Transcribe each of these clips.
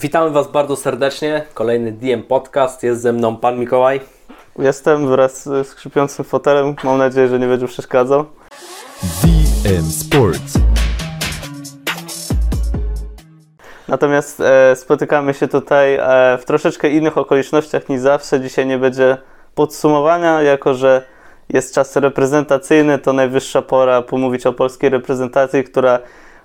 Witamy Was bardzo serdecznie. Kolejny DM Podcast. Jest ze mną Pan Mikołaj. Jestem wraz z skrzypiącym fotelem. Mam nadzieję, że nie będzie przeszkadzał. DM Sports. Natomiast e, spotykamy się tutaj e, w troszeczkę innych okolicznościach niż zawsze. Dzisiaj nie będzie podsumowania, jako że jest czas reprezentacyjny, to najwyższa pora pomówić o polskiej reprezentacji, która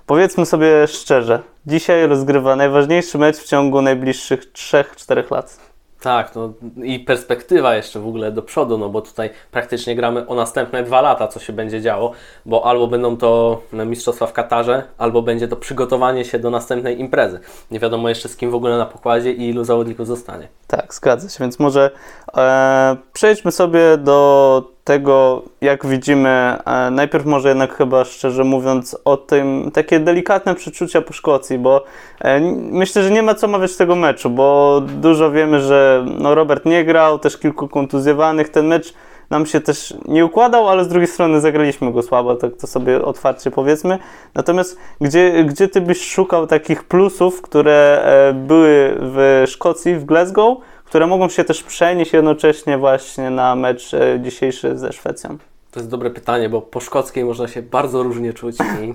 powiedzmy sobie szczerze, dzisiaj rozgrywa najważniejszy mecz w ciągu najbliższych 3-4 lat. Tak, no i perspektywa jeszcze w ogóle do przodu, no bo tutaj praktycznie gramy o następne dwa lata, co się będzie działo, bo albo będą to mistrzostwa w Katarze, albo będzie to przygotowanie się do następnej imprezy. Nie wiadomo jeszcze z kim w ogóle na pokładzie i ilu zawodników zostanie. Tak, zgadza się, więc może e, przejdźmy sobie do tego, jak widzimy, e, najpierw może jednak chyba szczerze mówiąc o tym, takie delikatne przeczucia po Szkocji, bo e, myślę, że nie ma co mawiać tego meczu, bo dużo wiemy, że no, Robert nie grał, też kilku kontuzjowanych, ten mecz nam się też nie układał, ale z drugiej strony zagraliśmy go słabo, tak to sobie otwarcie powiedzmy. Natomiast gdzie, gdzie ty byś szukał takich plusów, które e, były w Szkocji, w Glasgow, które mogą się też przenieść jednocześnie właśnie na mecz e, dzisiejszy ze Szwecją? To jest dobre pytanie, bo po szkockiej można się bardzo różnie czuć i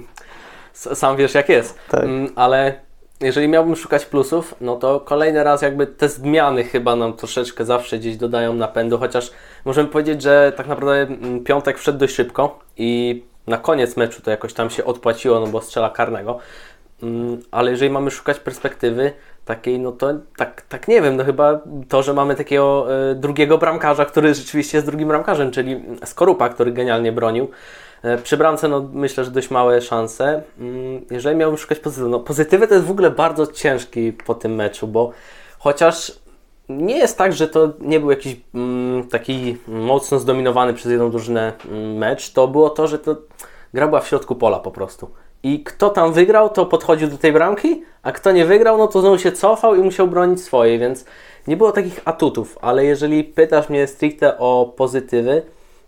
sam wiesz jak jest. Tak. Mm, ale jeżeli miałbym szukać plusów, no to kolejny raz jakby te zmiany chyba nam troszeczkę zawsze gdzieś dodają napędu, chociaż możemy powiedzieć, że tak naprawdę mm, piątek wszedł dość szybko i na koniec meczu to jakoś tam się odpłaciło, no bo strzela karnego. Mm, ale jeżeli mamy szukać perspektywy, takiej, no to tak, tak nie wiem, no chyba to, że mamy takiego y, drugiego bramkarza, który rzeczywiście jest drugim bramkarzem, czyli Skorupa, który genialnie bronił. Y, przy bramce, no myślę, że dość małe szanse. Y, jeżeli miałbym szukać pozytywu, no pozytywy to jest w ogóle bardzo ciężki po tym meczu, bo chociaż nie jest tak, że to nie był jakiś mm, taki mocno zdominowany przez jedną drużynę mm, mecz, to było to, że to gra była w środku pola po prostu. I kto tam wygrał, to podchodził do tej bramki, a kto nie wygrał, no to znowu się cofał i musiał bronić swoje, więc nie było takich atutów. Ale jeżeli pytasz mnie stricte o pozytywy,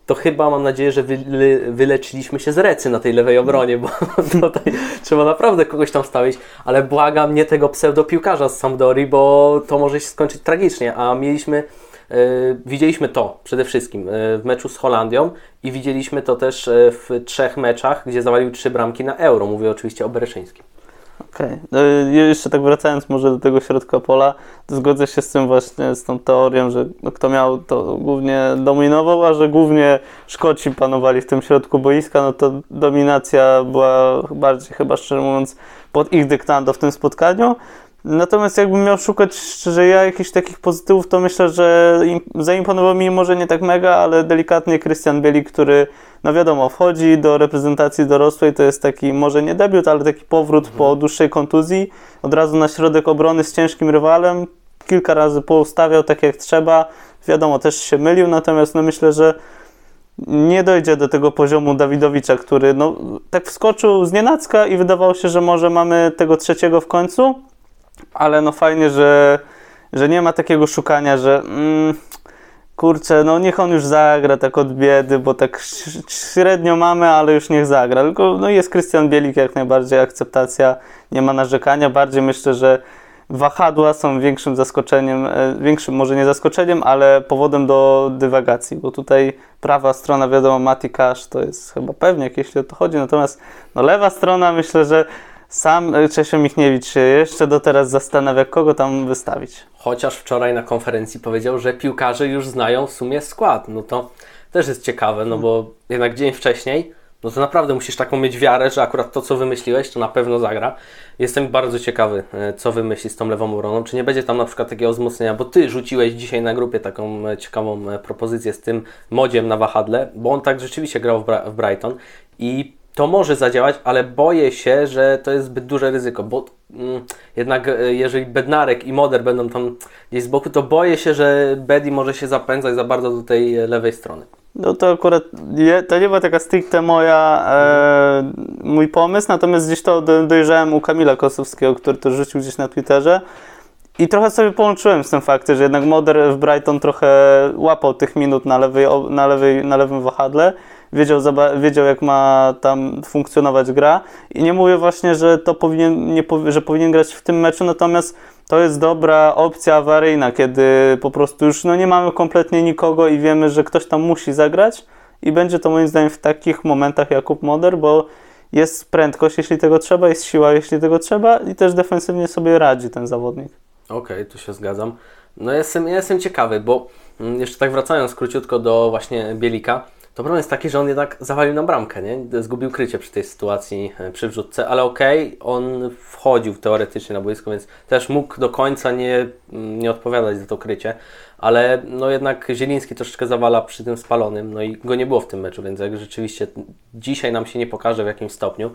to chyba mam nadzieję, że wyle, wyleczyliśmy się z recy na tej lewej obronie, bo tutaj trzeba naprawdę kogoś tam stawić, ale błagam nie tego pseudopiłkarza z Sampdori, bo to może się skończyć tragicznie, a mieliśmy widzieliśmy to przede wszystkim e, w meczu z Holandią i widzieliśmy to też e, w trzech meczach, gdzie zawalił trzy bramki na euro. Mówię oczywiście o Bereszyńskim. Okej. Okay. No, jeszcze tak wracając może do tego środka pola, zgodzę się z tym właśnie, z tą teorią, że no, kto miał, to głównie dominował, a że głównie Szkoci panowali w tym środku boiska, no to dominacja była bardziej chyba szczerze mówiąc pod ich dyktando w tym spotkaniu. Natomiast jakbym miał szukać szczerze ja jakichś takich pozytywów, to myślę, że zaimponował mi może nie tak mega, ale delikatnie Krystian Bielik, który no wiadomo, wchodzi do reprezentacji dorosłej, to jest taki może nie debiut, ale taki powrót mhm. po dłuższej kontuzji, od razu na środek obrony z ciężkim rywalem, kilka razy poustawiał tak jak trzeba, wiadomo, też się mylił, natomiast no myślę, że nie dojdzie do tego poziomu Dawidowicza, który no, tak wskoczył z nienacka i wydawało się, że może mamy tego trzeciego w końcu, ale no fajnie, że, że nie ma takiego szukania, że mm, kurczę, no niech on już zagra tak od biedy, bo tak średnio mamy, ale już niech zagra. Tylko no jest Krystian Bielik jak najbardziej, akceptacja, nie ma narzekania. Bardziej myślę, że wahadła są większym zaskoczeniem, e, większym może nie zaskoczeniem, ale powodem do dywagacji, bo tutaj prawa strona, wiadomo, Mati Cash to jest chyba pewnie, jeśli o to chodzi, natomiast no lewa strona myślę, że sam e, Czesio Michniewicz się jeszcze do teraz zastanawia, kogo tam wystawić. Chociaż wczoraj na konferencji powiedział, że piłkarze już znają w sumie skład. No to też jest ciekawe, no bo jednak dzień wcześniej, no to naprawdę musisz taką mieć wiarę, że akurat to, co wymyśliłeś, to na pewno zagra. Jestem bardzo ciekawy, e, co wymyśli z tą lewą obroną. Czy nie będzie tam na przykład takiego wzmocnienia, bo Ty rzuciłeś dzisiaj na grupie taką e, ciekawą propozycję z tym modziem na wahadle, bo on tak rzeczywiście grał w Brighton i to może zadziałać, ale boję się, że to jest zbyt duże ryzyko, bo mm, jednak e, jeżeli Bednarek i Moder będą tam gdzieś z boku, to boję się, że Bedi może się zapędzać za bardzo do tej lewej strony. No to akurat nie, to nie była taka stricte moja, e, mój pomysł, natomiast gdzieś to dojrzałem u Kamila Kosowskiego, który to rzucił gdzieś na Twitterze i trochę sobie połączyłem z tym faktem, że jednak Moder w Brighton trochę łapał tych minut na, lewej, na, lewej, na lewym wahadle wiedział, wiedział jak ma tam funkcjonować gra. I nie mówię właśnie, że to powinien, nie, że powinien grać w tym meczu, natomiast to jest dobra opcja awaryjna, kiedy po prostu już no, nie mamy kompletnie nikogo i wiemy, że ktoś tam musi zagrać i będzie to moim zdaniem w takich momentach Jakub Moder, bo jest prędkość, jeśli tego trzeba, jest siła, jeśli tego trzeba i też defensywnie sobie radzi ten zawodnik. Okej, okay, tu się zgadzam. No jestem, jestem ciekawy, bo mm, jeszcze tak wracając króciutko do właśnie Bielika, problem jest taki, że on jednak zawalił na bramkę, nie? Zgubił krycie przy tej sytuacji, e, przy wrzutce, ale okej, okay, on wchodził teoretycznie na boisko, więc też mógł do końca nie, mm, nie odpowiadać za to krycie, ale no jednak Zieliński troszeczkę zawala przy tym spalonym, no i go nie było w tym meczu, więc jak rzeczywiście dzisiaj nam się nie pokaże w jakimś stopniu,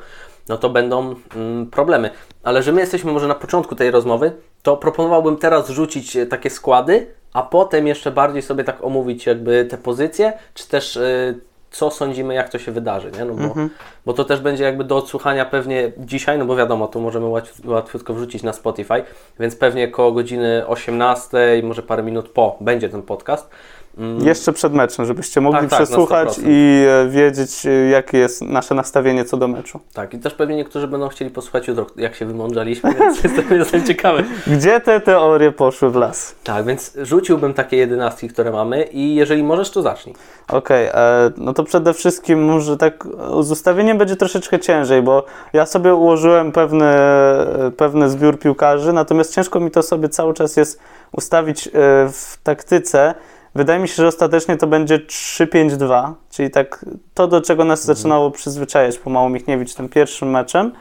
no to będą mm, problemy. Ale że my jesteśmy może na początku tej rozmowy, to proponowałbym teraz rzucić e, takie składy, a potem jeszcze bardziej sobie tak omówić jakby te pozycje, czy też y, co sądzimy, jak to się wydarzy, nie? No bo, mhm. bo to też będzie jakby do odsłuchania pewnie dzisiaj, no bo wiadomo, to możemy łatw, łatwiutko wrzucić na Spotify, więc pewnie koło godziny 18, może parę minut po będzie ten podcast. Mm. Jeszcze przed meczem, żebyście mogli tak, tak przesłuchać tak, i e, wiedzieć, e, jakie jest nasze nastawienie co do meczu. Tak, i też pewnie niektórzy będą chcieli posłuchać jutro, jak się wymądrzaliśmy, więc jestem, jestem ciekawy. Gdzie te teorie poszły w las? Tak, więc rzuciłbym takie jedenastki, które mamy i jeżeli możesz, to zacznij. Okej, okay, e, no to przede wszystkim może tak z ustawieniem będzie troszeczkę ciężej, bo ja sobie ułożyłem pewny, pewny zbiór piłkarzy, natomiast ciężko mi to sobie cały czas jest ustawić w taktyce, Wydaje mi się, że ostatecznie to będzie 3-5-2, czyli tak to, do czego nas mhm. zaczynało przyzwyczajać pomału Michniewicz tym pierwszym meczem.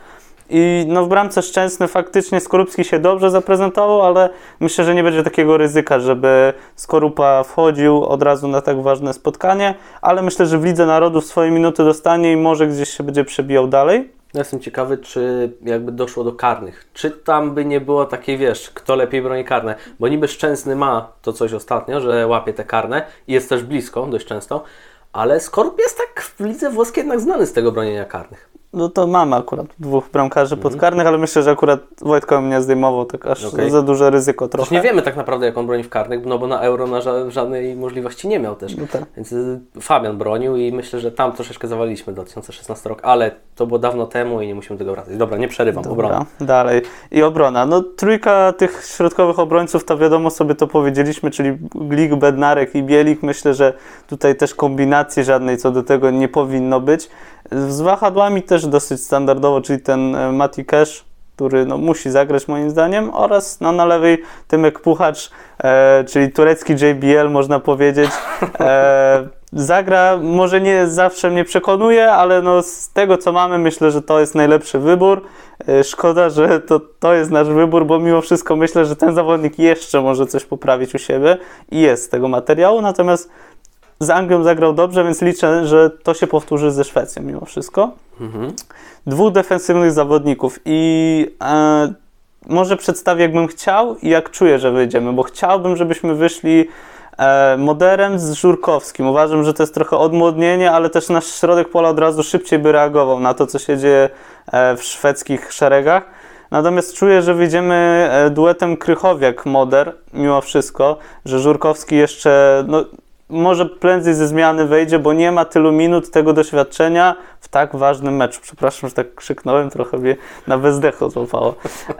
I no w bramce Szczęsny faktycznie Skorupski się dobrze zaprezentował, ale myślę, że nie będzie takiego ryzyka, żeby Skorupa wchodził od razu na tak ważne spotkanie, ale myślę, że w Lidze Narodów swoje minuty dostanie i może gdzieś się będzie przebijał dalej. Ja jestem ciekawy, czy jakby doszło do karnych. Czy tam by nie było takiej, wiesz, kto lepiej broni karne? Bo niby Szczęsny ma to coś ostatnio, że łapie te karne i jest też blisko dość często, ale Skorup jest tak w lidze włoskiej jednak znany z tego bronienia karnych. No to mamy akurat dwóch bramkarzy mhm. podkarnych, ale myślę, że akurat Wojtko mnie zdejmował, tak aż okay. za duże ryzyko trochę. Też nie wiemy tak naprawdę, jak on broni w karnych, no bo na Euro na ża żadnej możliwości nie miał też. No tak. Więc y, Fabian bronił i myślę, że tam troszeczkę zawaliliśmy 2016 rok, ale to było dawno temu i nie musimy tego wracać. Dobra, nie przerywam, Dobra, obrona. dalej. I obrona. No trójka tych środkowych obrońców, to wiadomo sobie to powiedzieliśmy, czyli Glik, Bednarek i Bielik. Myślę, że tutaj też kombinacji żadnej co do tego nie powinno być. Z wahadłami też dosyć standardowo, czyli ten e, Mati Cash, który no, musi zagrać moim zdaniem, oraz no, na lewej Tymek Puchacz, e, czyli turecki JBL można powiedzieć. E, zagra, może nie zawsze mnie przekonuje, ale no, z tego co mamy myślę, że to jest najlepszy wybór. E, szkoda, że to, to jest nasz wybór, bo mimo wszystko myślę, że ten zawodnik jeszcze może coś poprawić u siebie i jest z tego materiału, natomiast z Anglią zagrał dobrze, więc liczę, że to się powtórzy ze Szwecją mimo wszystko. Mhm. Dwóch defensywnych zawodników i e, może przedstawię, jakbym chciał i jak czuję, że wyjdziemy, bo chciałbym, żebyśmy wyszli e, moderem z Żurkowskim. Uważam, że to jest trochę odmłodnienie, ale też nasz środek pola od razu szybciej by reagował na to, co się dzieje e, w szwedzkich szeregach. Natomiast czuję, że wyjdziemy e, duetem Krychowiak-Moder, mimo wszystko, że Żurkowski jeszcze, no, może prędzej ze zmiany wejdzie, bo nie ma tylu minut tego doświadczenia w tak ważnym meczu. Przepraszam, że tak krzyknąłem, trochę mnie na bezdechu złapało.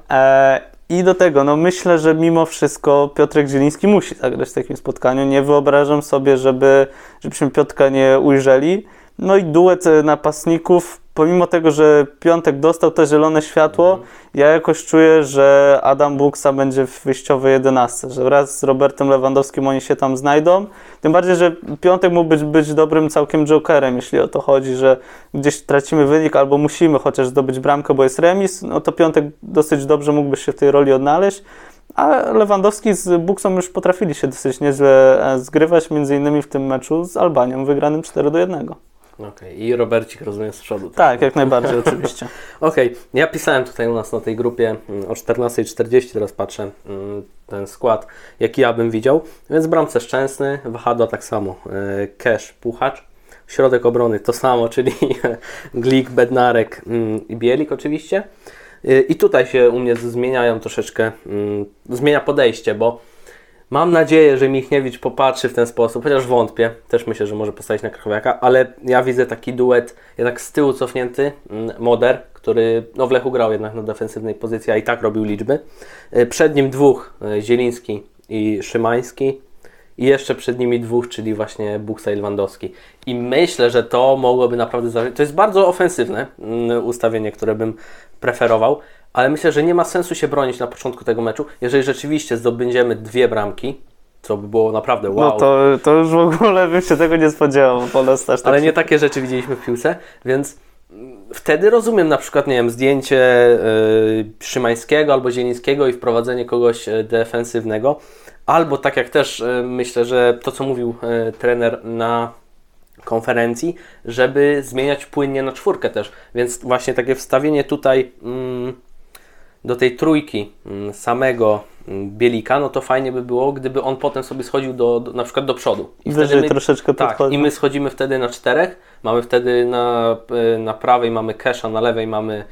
E, I do tego, no myślę, że mimo wszystko Piotrek Zieliński musi zagrać w takim spotkaniu. Nie wyobrażam sobie, żeby, żebyśmy Piotrka nie ujrzeli. No i duet napastników pomimo tego, że Piątek dostał to zielone światło, mhm. ja jakoś czuję, że Adam Buksa będzie w wyjściowej 11, że wraz z Robertem Lewandowskim oni się tam znajdą. Tym bardziej, że Piątek mógł być, być dobrym całkiem jokerem, jeśli o to chodzi, że gdzieś tracimy wynik albo musimy chociaż zdobyć bramkę, bo jest remis, no to Piątek dosyć dobrze mógłby się w tej roli odnaleźć. A Lewandowski z Buksą już potrafili się dosyć nieźle e, zgrywać, między innymi w tym meczu z Albanią, wygranym 4 do 1. Okej, okay. i Robercik rozumiem z przodu. Tak, tak jak najbardziej, oczywiście. Okej, okay. ja pisałem tutaj u nas na tej grupie mm, o 14.40, teraz patrzę mm, ten skład, jaki ja bym widział. Więc bramce Szczęsny, Wahadła tak samo, e, Cash, Puchacz, środek obrony to samo, czyli Glik, Bednarek mm, i Bielik oczywiście. E, I tutaj się u mnie zmieniają troszeczkę, zmienia podejście, bo Mam nadzieję, że Michniewicz popatrzy w ten sposób, chociaż wątpię. Też myślę, że może postawić na Krakowiaka, ale ja widzę taki duet jednak z tyłu cofnięty, mm, Moder, który no w Lechu grał jednak na defensywnej pozycji, a i tak robił liczby. Y, przed nim dwóch, y, Zieliński i Szymański. I jeszcze przed nimi dwóch, czyli właśnie Buksa i Lewandowski. I myślę, że to mogłoby naprawdę. To jest bardzo ofensywne mm, ustawienie, które bym preferował, ale myślę, że nie ma sensu się bronić na początku tego meczu. Jeżeli rzeczywiście zdobędziemy dwie bramki, co by było naprawdę wow. No to, to już w ogóle bym się tego nie spodziewał, po nas też tak Ale nie takie rzeczy widzieliśmy w piłce, więc wtedy rozumiem na przykład, nie wiem, zdjęcie yy, Szymańskiego albo Zielińskiego i wprowadzenie kogoś e, defensywnego, albo tak jak też yy, myślę, że to co mówił yy, trener na konferencji, żeby zmieniać płynnie na czwórkę też, więc właśnie takie wstawienie tutaj mm, do tej trójki mm, samego mm, Bielika, no to fajnie by było, gdyby on potem sobie schodził do, do na przykład do przodu. I Wyżej my, troszeczkę Tak, podchodzi. i my schodzimy wtedy na czterech, mamy wtedy na, e, na prawej mamy Kesha, na lewej mamy,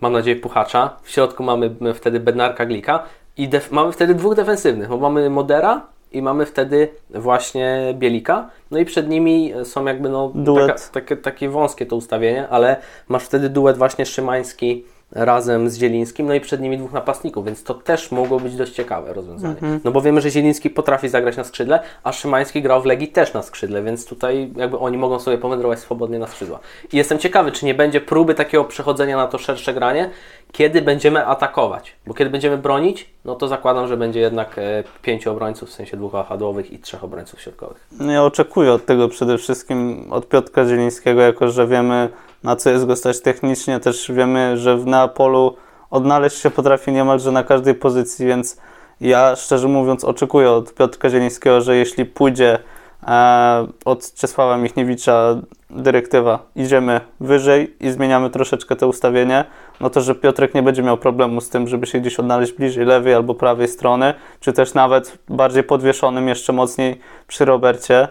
mam nadzieję, Puchacza, w środku mamy wtedy Bednarka Glika i def, mamy wtedy dwóch defensywnych, bo mamy Modera i mamy wtedy właśnie Bielika, no i przed nimi są jakby no, taka, takie, takie wąskie to ustawienie, ale masz wtedy duet właśnie Szymański razem z Zielińskim, no i przed nimi dwóch napastników, więc to też mogło być dość ciekawe rozwiązanie. Mhm. No bo wiemy, że Zieliński potrafi zagrać na skrzydle, a Szymański grał w Legii też na skrzydle, więc tutaj jakby oni mogą sobie powędrować swobodnie na skrzydła. I jestem ciekawy, czy nie będzie próby takiego przechodzenia na to szersze granie, kiedy będziemy atakować, bo kiedy będziemy bronić, no to zakładam, że będzie jednak e, pięciu obrońców, w sensie dwóch wahadłowych i trzech obrońców środkowych. No ja oczekuję od tego przede wszystkim od Piotra Zielińskiego, jako że wiemy na co jest go stać technicznie. Też wiemy, że w Neapolu odnaleźć się potrafi niemalże na każdej pozycji, więc ja szczerze mówiąc oczekuję od Piotra Zielińskiego, że jeśli pójdzie e, od Czesława Michniewicza dyrektywa, idziemy wyżej i zmieniamy troszeczkę to ustawienie, no to, że Piotrek nie będzie miał problemu z tym, żeby się gdzieś odnaleźć bliżej lewej albo prawej strony, czy też nawet bardziej podwieszonym jeszcze mocniej przy Robercie.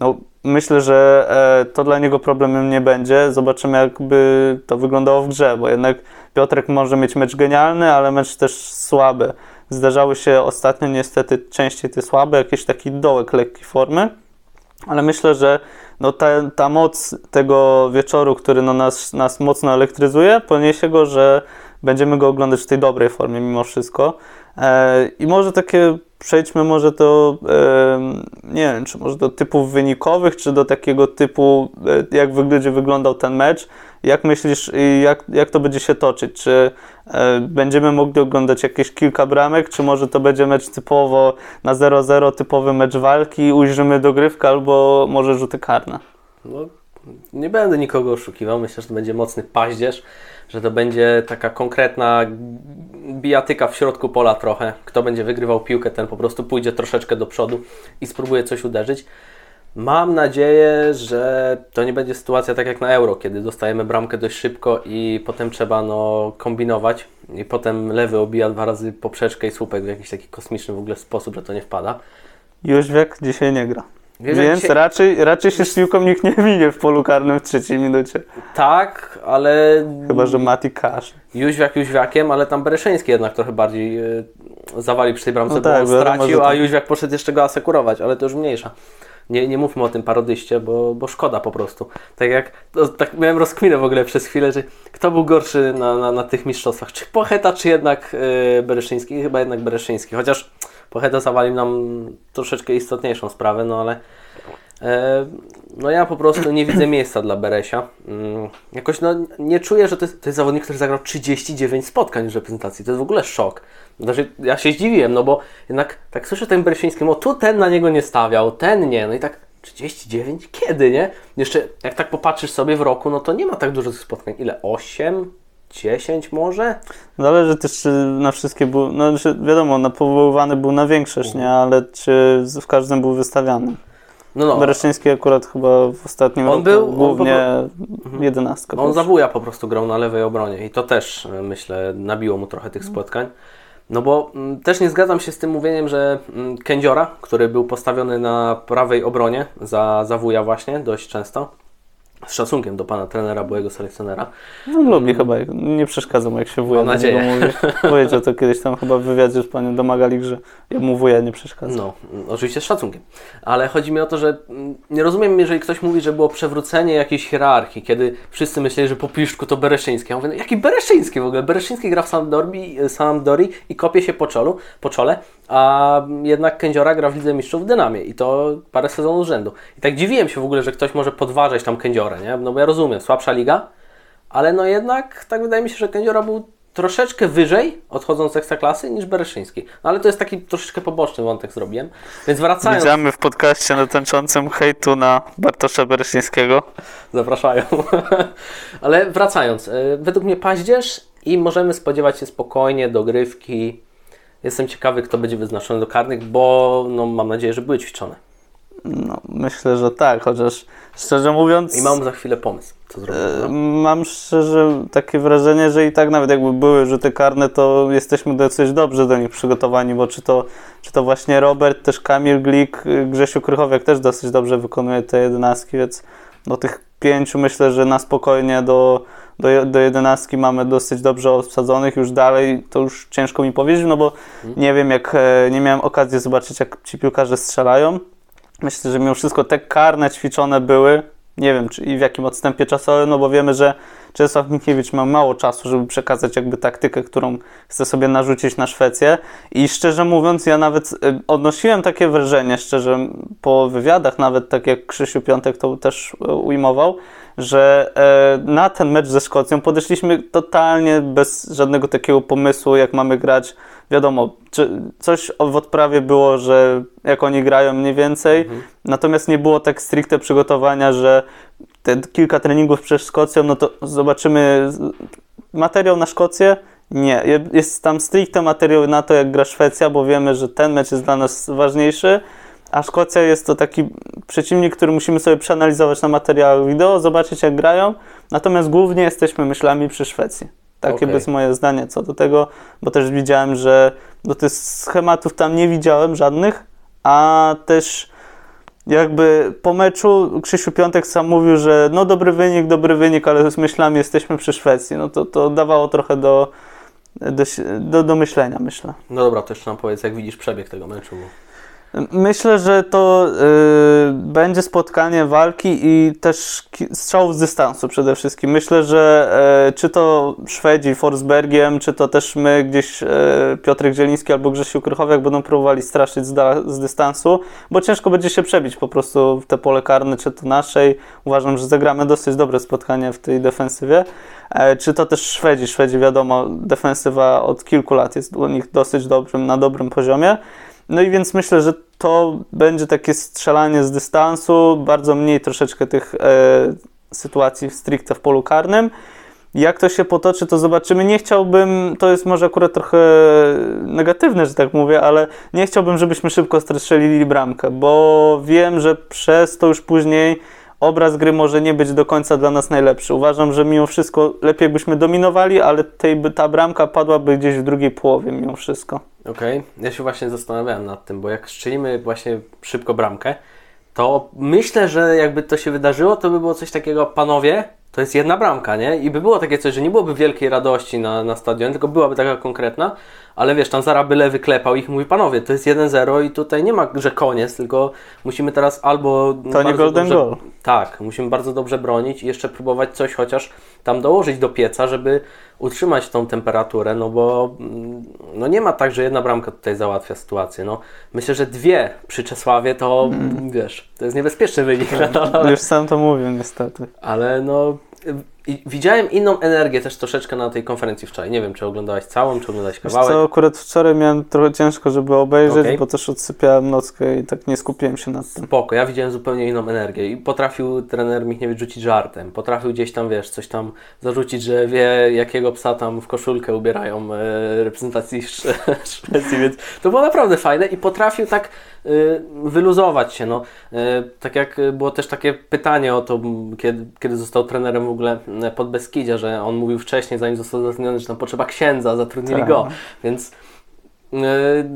No, myślę, że e, to dla niego problemem nie będzie. Zobaczymy, jakby to wyglądało w grze, bo jednak Piotrek może mieć mecz genialny, ale mecz też słaby. Zdarzały się ostatnio niestety częściej te słabe, jakiś taki dołek lekkiej formy, ale myślę, że no ta, ta moc tego wieczoru, który no nas, nas mocno elektryzuje, poniesie go, że będziemy go oglądać w tej dobrej formie mimo wszystko. E, I może takie przejdźmy może do, nie wiem, czy może do typów wynikowych, czy do takiego typu, e, jak będzie wyglądał ten mecz. Jak myślisz, jak, jak to będzie się toczyć? Czy e, będziemy mogli oglądać jakieś kilka bramek, czy może to będzie mecz typowo na 0-0, typowy mecz walki, ujrzymy dogrywkę albo może rzuty karne? No, nie będę nikogo oszukiwał. Myślę, że to będzie mocny paździerz, że to będzie taka konkretna bijatyka w środku pola trochę. Kto będzie wygrywał piłkę, ten po prostu pójdzie troszeczkę do przodu i spróbuje coś uderzyć. Mam nadzieję, że to nie będzie sytuacja tak jak na Euro, kiedy dostajemy bramkę dość szybko i potem trzeba no, kombinować i potem lewy obija dwa razy poprzeczkę i słupek w jakiś taki kosmiczny w ogóle sposób, że to nie wpada. Jóźwiak dzisiaj nie gra. Wiesz, Więc dzisiaj... raczej, raczej się z piłką nikt nie minie w polu karnym w trzeciej minucie. Tak, ale... Chyba, że Mati Kasz. Jóźwiak Jóźwiakiem, ale tam Bereszyński jednak trochę bardziej yy, zawalił przy tej bramce, no tak, bo stracił, a Jóźwiak poszedł jeszcze go asekurować, ale to już mniejsza. Nie, nie mówmy o tym parodyście, bo, bo szkoda po prostu. Tak jak, to, tak miałem rozkminę w ogóle przez chwilę, że kto był gorszy na, na, na tych mistrzostwach, czy Pocheta, czy jednak yy, Bereszyński? Chyba jednak Bereszyński, chociaż Pocheta zawalił nam troszeczkę istotniejszą sprawę, no ale e, no ja po prostu nie widzę miejsca dla Beresia. Mm, jakoś no, nie czuję, że to jest, to jest zawodnik, który zagrał 39 spotkań w reprezentacji. To jest w ogóle szok. Znaczy, ja się zdziwiłem, no bo jednak tak słyszę ten Beresiński, no tu ten na niego nie stawiał, ten nie, no i tak 39? Kiedy, nie? Jeszcze jak tak popatrzysz sobie w roku, no to nie ma tak dużo spotkań. Ile? 8? 10 może? Zależy też, czy na wszystkie był, no wiadomo, na powoływany był na większość, nie? Ale czy w każdym był wystawiany. No, no. Bereszyński akurat chyba w ostatnim on roku był, głównie on po... jedenastka. On zawuja po prostu grał na lewej obronie i to też, myślę, nabiło mu trochę tych spotkań. No bo m, mm, też nie zgadzam się z tym mówieniem, że m, mm, Kędziora, który był postawiony na prawej obronie za, za wuja właśnie dość często, z szacunkiem do pana trenera, byłego selekcjonera. No lubi chyba, nie przeszkadza mu jak się wuja Mam nadzieję. mówi. Powiedział to kiedyś tam chyba w wywiadzie z panią domagali, że ja mu wuja nie przeszkadza. No, oczywiście z szacunkiem. Ale chodzi mi o to, że mm, nie rozumiem, jeżeli ktoś mówi, że było przewrócenie jakiejś hierarchii, kiedy wszyscy myśleli, że po piszczku to Bereszyński. Ja mówię, no jaki Bereszyński w ogóle? Bereszyński gra w Sampdori, Sampdori i kopie się po, czolu, po czole, a jednak Kędziora gra w Lidze Mistrzów w Dynamie i to parę sezonów z rzędu. I tak dziwiłem się w ogóle, że ktoś może podważać tam Kędziorę, nie? No bo ja rozumiem, słabsza liga, ale no jednak tak wydaje mi się, że Kędziora był troszeczkę wyżej, odchodząc z ekstraklasy, niż Bereszyński. No ale to jest taki troszeczkę poboczny wątek zrobiłem. Więc wracając... Widziamy w podcaście dotyczącym hejtu na Bartosza Bereszyńskiego. Zapraszają. ale wracając, e, według mnie paździerz i możemy spodziewać się spokojnie dogrywki. Jestem ciekawy, kto będzie wyznaczony do karnych, bo no, mam nadzieję, że były ćwiczone. No, myślę, że tak, chociaż szczerze mówiąc. I mam za chwilę pomysł, co zrobić. No? Mam szczerze takie wrażenie, że i tak nawet jakby były rzuty karne, to jesteśmy dosyć dobrze do nich przygotowani, bo czy to, czy to właśnie Robert, też Kamil Glik, Grzesiu Krychowiak też dosyć dobrze wykonuje te jedenastki, więc do tych pięciu myślę, że na spokojnie do, do, do jedenastki mamy dosyć dobrze obsadzonych. Już dalej to już ciężko mi powiedzieć, no bo hmm. nie wiem, jak e, nie miałem okazji zobaczyć, jak ci piłkarze strzelają Myślę, że mimo wszystko te karne ćwiczone były, nie wiem czy i w jakim odstępie czasowym, no bo wiemy, że Czesław Michniewicz ma mało czasu, żeby przekazać jakby taktykę, którą chce sobie narzucić na Szwecję i szczerze mówiąc ja nawet y, odnosiłem takie wrażenie, szczerze po wywiadach nawet tak jak Krzysiu Piątek to też y, ujmował, że e, na ten mecz ze Szkocją podeszliśmy totalnie bez żadnego takiego pomysłu, jak mamy grać wiadomo, coś w odprawie było, że jak oni grają mniej więcej, mhm. natomiast nie było tak stricte przygotowania, że te kilka treningów przed Szkocją, no to zobaczymy materiał na Szkocję. Nie, jest tam stricte materiał na to, jak gra Szwecja, bo wiemy, że ten mecz jest dla nas ważniejszy, a Szkocja jest to taki przeciwnik, który musimy sobie przeanalizować na materiałach wideo, zobaczyć jak grają, natomiast głównie jesteśmy myślami przy Szwecji. Takie okay. jest moje zdanie co do tego, bo też widziałem, że do tych schematów tam nie widziałem żadnych, a też jakby po meczu Krzysiu Piątek sam mówił, że no dobry wynik, dobry wynik, ale z myślami jesteśmy przy Szwecji. No to, to dawało trochę do, do, do, do myślenia, myślę. No dobra, to jeszcze nam powiedz, jak widzisz przebieg tego meczu. Myślę, że to y, będzie spotkanie walki i też strzałów z dystansu przede wszystkim. Myślę, że y, czy to Szwedzi Forsbergiem, czy to też my gdzieś y, Piotrek Zieliński albo Grzesiu Krychowiak będą próbowali straszyć z, z, dystansu, bo ciężko będzie się przebić po prostu w te pole karne, czy to naszej. Uważam, że zagramy dosyć dobre spotkanie w tej defensywie. E, czy to też Szwedzi. Szwedzi wiadomo, defensywa od kilku lat jest u nich dosyć dobrym, na dobrym poziomie. No i więc myślę, że to będzie takie strzelanie z dystansu, bardzo mniej troszeczkę tych e, sytuacji stricte w polu karnym. Jak to się potoczy, to zobaczymy. Nie chciałbym, to jest może akurat trochę negatywne, że tak mówię, ale nie chciałbym, żebyśmy szybko strzelili bramkę, bo wiem, że przez to już później obraz gry może nie być do końca dla nas najlepszy. Uważam, że mimo wszystko lepiej byśmy dominowali, ale tej, ta bramka padłaby gdzieś w drugiej połowie mimo wszystko. Okej, okay. ja się właśnie zastanawiałem nad tym, bo jak strzelimy właśnie szybko bramkę, to myślę, że jakby to się wydarzyło, to by było coś takiego, panowie, to jest jedna bramka, nie? I by było takie coś, że nie byłoby wielkiej radości na, na stadionie, tylko byłaby taka konkretna, ale wiesz, tam Zara byle wyklepał ich i mówi, panowie, to jest 1-0 i tutaj nie ma, że koniec, tylko musimy teraz albo... To nie golden dobrze, goal. Tak, musimy bardzo dobrze bronić i jeszcze próbować coś chociaż tam dołożyć do pieca, żeby utrzymać tą temperaturę, no bo mm, no nie ma tak, że jedna bramka tutaj załatwia sytuację. No, myślę, że dwie przy Czesławie to, mm. wiesz, to jest niebezpieczny wynik. No, już sam to mówię niestety. Ale no i widziałem inną energię też troszeczkę na tej konferencji wczoraj. Nie wiem, czy oglądałeś całą, czy oglądałeś kawałek. co, akurat wczoraj miałem trochę ciężko, żeby obejrzeć, okay. bo też odsypiałem nockę i tak nie skupiłem się nad tym. Spoko, ja widziałem zupełnie inną energię i potrafił trener Michniewicz rzucić żartem. Potrafił gdzieś tam, wiesz, coś tam zarzucić, że wie, jakiego psa tam w koszulkę ubierają e, reprezentacji Szwecji, więc to było naprawdę fajne i potrafił tak Y, wyluzować się. No, y, tak jak było też takie pytanie o to, kiedy, kiedy został trenerem w ogóle pod Beskidzie, że on mówił wcześniej, zanim został zatrudniony, że tam potrzeba księdza, zatrudnili tak. go, więc